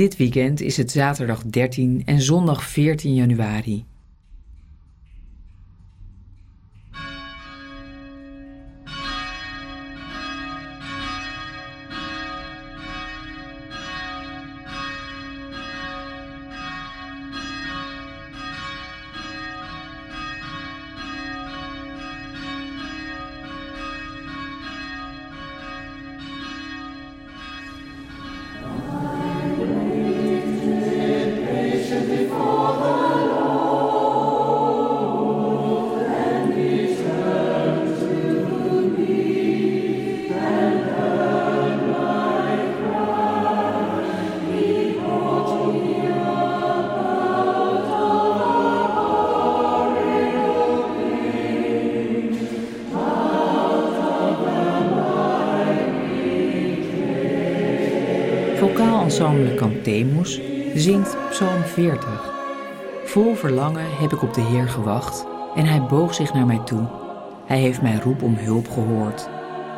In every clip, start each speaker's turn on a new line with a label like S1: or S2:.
S1: Dit weekend is het zaterdag 13 en zondag 14 januari. Ensemble Cantemus zingt Psalm 40. Vol verlangen heb ik op de Heer gewacht en hij boog zich naar mij toe. Hij heeft mijn roep om hulp gehoord.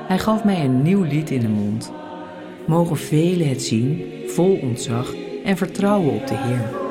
S1: Hij gaf mij een nieuw lied in de mond. Mogen velen het zien, vol ontzag en vertrouwen op de Heer.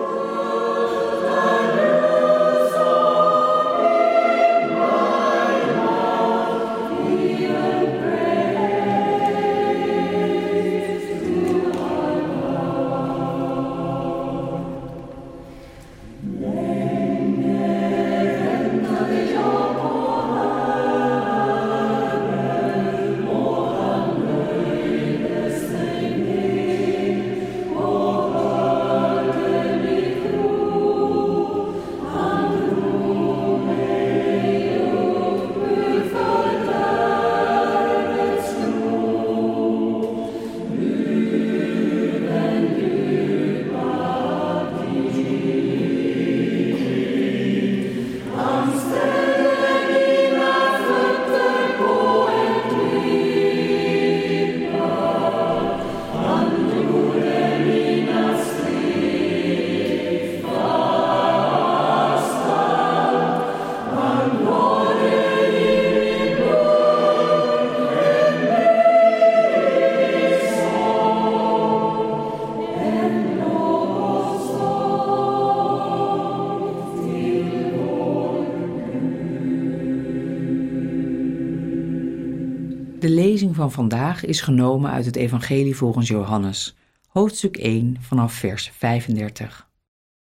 S1: Lezing van vandaag is genomen uit het Evangelie volgens Johannes, hoofdstuk 1 vanaf vers 35.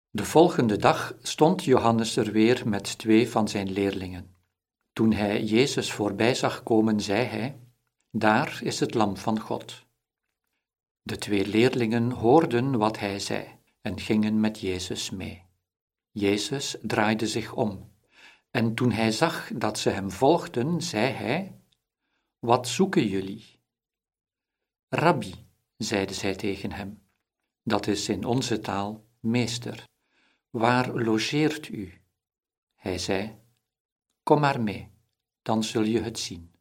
S2: De volgende dag stond Johannes er weer met twee van zijn leerlingen. Toen hij Jezus voorbij zag komen, zei hij: Daar is het Lam van God. De twee leerlingen hoorden wat hij zei en gingen met Jezus mee. Jezus draaide zich om en toen hij zag dat ze hem volgden, zei hij: wat zoeken jullie? Rabbi, zeiden zij tegen hem, dat is in onze taal meester. Waar logeert u? Hij zei, kom maar mee, dan zul je het zien.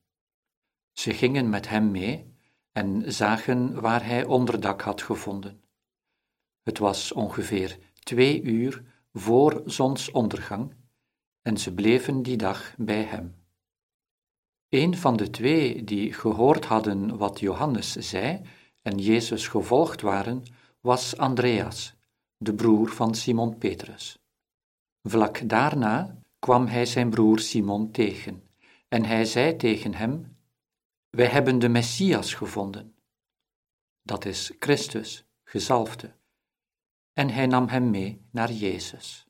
S2: Ze gingen met hem mee en zagen waar hij onderdak had gevonden. Het was ongeveer twee uur voor zonsondergang en ze bleven die dag bij hem. Een van de twee die gehoord hadden wat Johannes zei en Jezus gevolgd waren, was Andreas, de broer van Simon Petrus. Vlak daarna kwam hij zijn broer Simon tegen en hij zei tegen hem: Wij hebben de Messias gevonden. Dat is Christus, gezalfde. En hij nam hem mee naar Jezus.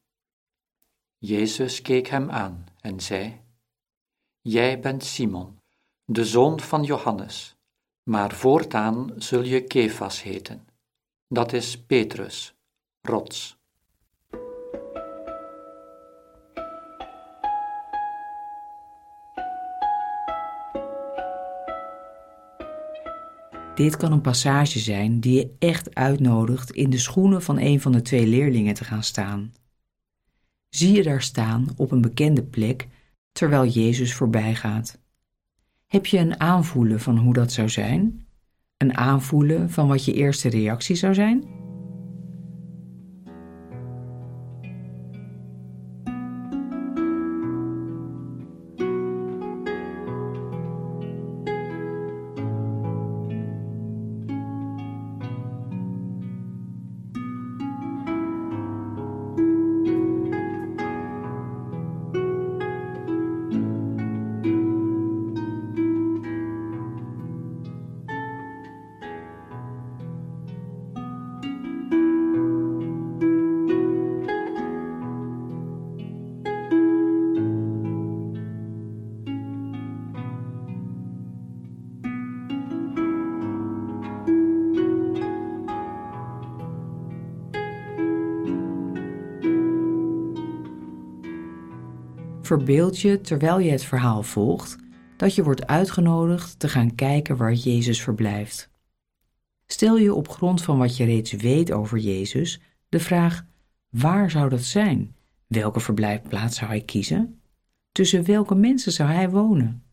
S2: Jezus keek hem aan en zei: Jij bent Simon, de zoon van Johannes, maar voortaan zul je Kefas heten. Dat is Petrus, rots.
S1: Dit kan een passage zijn die je echt uitnodigt in de schoenen van een van de twee leerlingen te gaan staan. Zie je daar staan op een bekende plek terwijl Jezus voorbij gaat. Heb je een aanvoelen van hoe dat zou zijn? Een aanvoelen van wat je eerste reactie zou zijn? Verbeeld je terwijl je het verhaal volgt dat je wordt uitgenodigd te gaan kijken waar Jezus verblijft. Stel je op grond van wat je reeds weet over Jezus de vraag: waar zou dat zijn? Welke verblijfplaats zou hij kiezen? Tussen welke mensen zou hij wonen?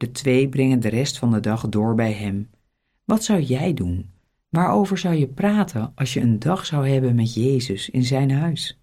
S1: De twee brengen de rest van de dag door bij hem. Wat zou jij doen? Waarover zou je praten als je een dag zou hebben met Jezus in zijn huis?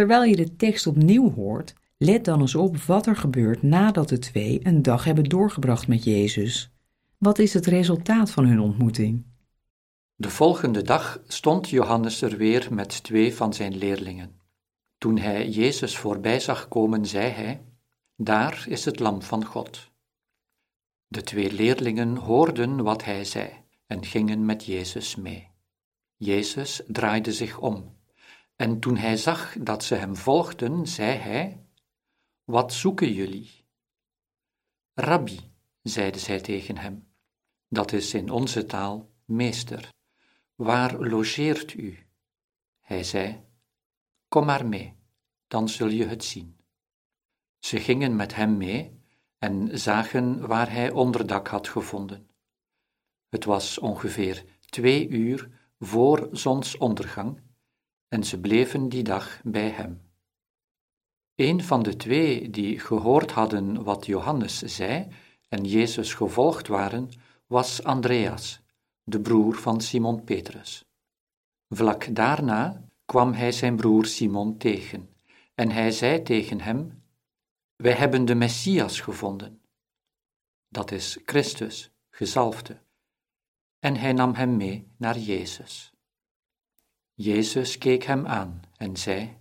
S1: Terwijl je de tekst opnieuw hoort, let dan eens op wat er gebeurt nadat de twee een dag hebben doorgebracht met Jezus. Wat is het resultaat van hun ontmoeting?
S2: De volgende dag stond Johannes er weer met twee van zijn leerlingen. Toen hij Jezus voorbij zag komen, zei hij: Daar is het Lam van God. De twee leerlingen hoorden wat hij zei en gingen met Jezus mee. Jezus draaide zich om en toen hij zag dat ze hem volgden, zei hij: Wat zoeken jullie? Rabbi, zeiden zij tegen hem, dat is in onze taal meester. Waar logeert u? Hij zei: Kom maar mee, dan zul je het zien. Ze gingen met hem mee en zagen waar hij onderdak had gevonden. Het was ongeveer twee uur voor zonsondergang en ze bleven die dag bij hem. Een van de twee die gehoord hadden wat Johannes zei en Jezus gevolgd waren, was Andreas, de broer van Simon Petrus. Vlak daarna kwam hij zijn broer Simon tegen en hij zei tegen hem: Wij hebben de Messias gevonden. Dat is Christus, gezalfde. En hij nam hem mee naar Jezus. Jezus keek hem aan en zei: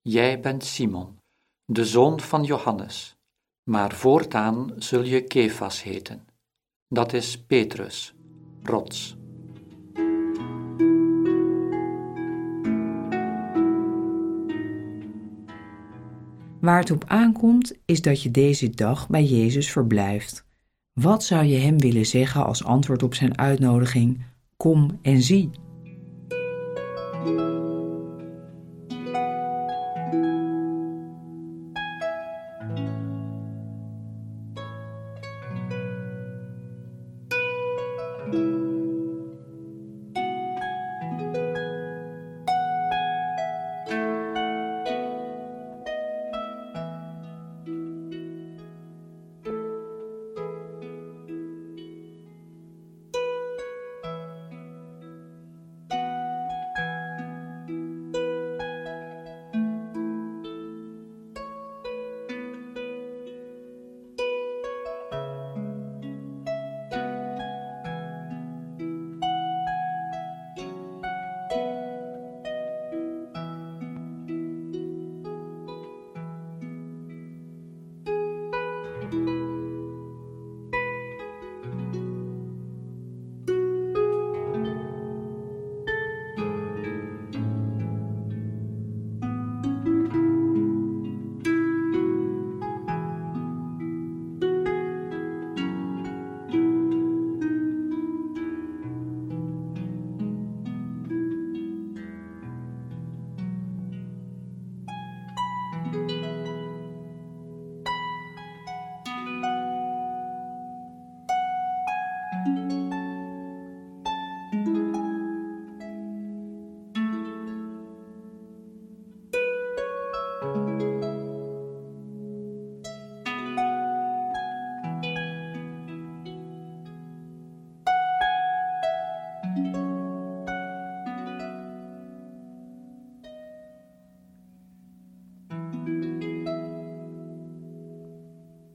S2: Jij bent Simon, de zoon van Johannes, maar voortaan zul je Kefas heten. Dat is Petrus, rots.
S1: Waar het op aankomt, is dat je deze dag bij Jezus verblijft. Wat zou je hem willen zeggen als antwoord op zijn uitnodiging: Kom en zie?